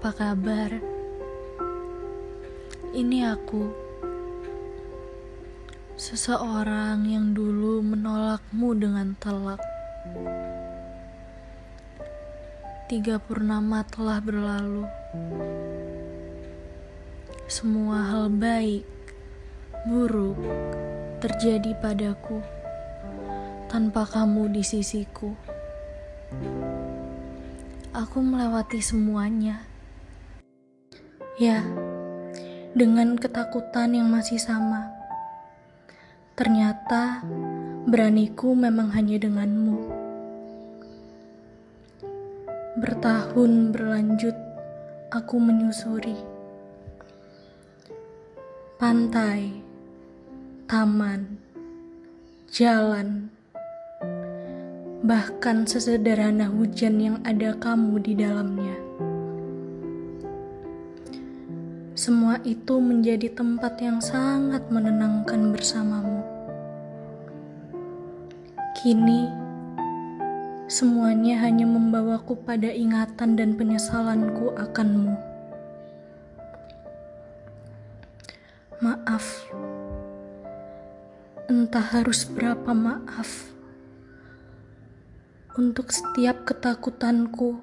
apa kabar? Ini aku, seseorang yang dulu menolakmu dengan telak. Tiga purnama telah berlalu. Semua hal baik, buruk terjadi padaku tanpa kamu di sisiku. Aku melewati semuanya. Ya, dengan ketakutan yang masih sama. Ternyata beraniku memang hanya denganmu. Bertahun berlanjut, aku menyusuri pantai, taman, jalan, bahkan sesederhana hujan yang ada kamu di dalamnya. Semua itu menjadi tempat yang sangat menenangkan bersamamu. Kini, semuanya hanya membawaku pada ingatan dan penyesalanku akanmu. Maaf, entah harus berapa maaf untuk setiap ketakutanku,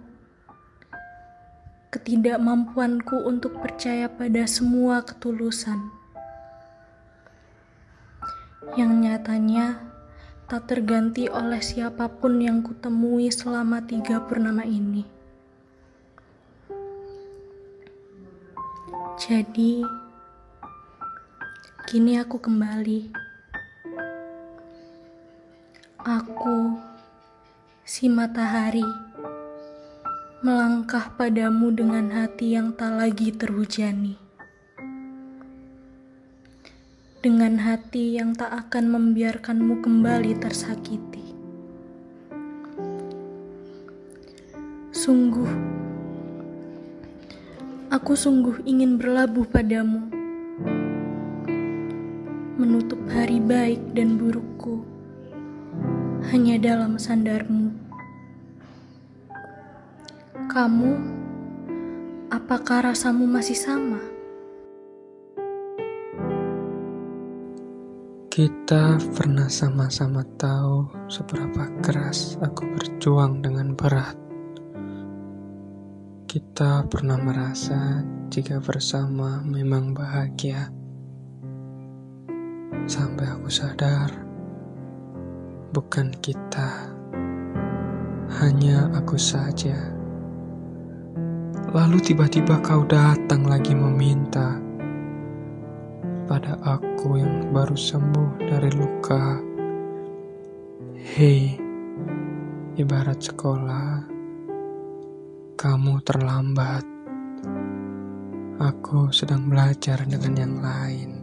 ketidakmampuanku untuk percaya pada semua ketulusan yang nyatanya tak terganti oleh siapa pun yang kutemui selama tiga purnama ini. Jadi, Kini aku kembali. Aku, si matahari, melangkah padamu dengan hati yang tak lagi terhujani. Dengan hati yang tak akan membiarkanmu kembali tersakiti. Sungguh, aku sungguh ingin berlabuh padamu menutup hari baik dan burukku hanya dalam sandarmu. Kamu, apakah rasamu masih sama? Kita pernah sama-sama tahu seberapa keras aku berjuang dengan berat. Kita pernah merasa jika bersama memang bahagia sampai aku sadar bukan kita, hanya aku saja. Lalu tiba-tiba kau datang lagi meminta pada aku yang baru sembuh dari luka. Hei, ibarat sekolah, kamu terlambat. Aku sedang belajar dengan yang lain.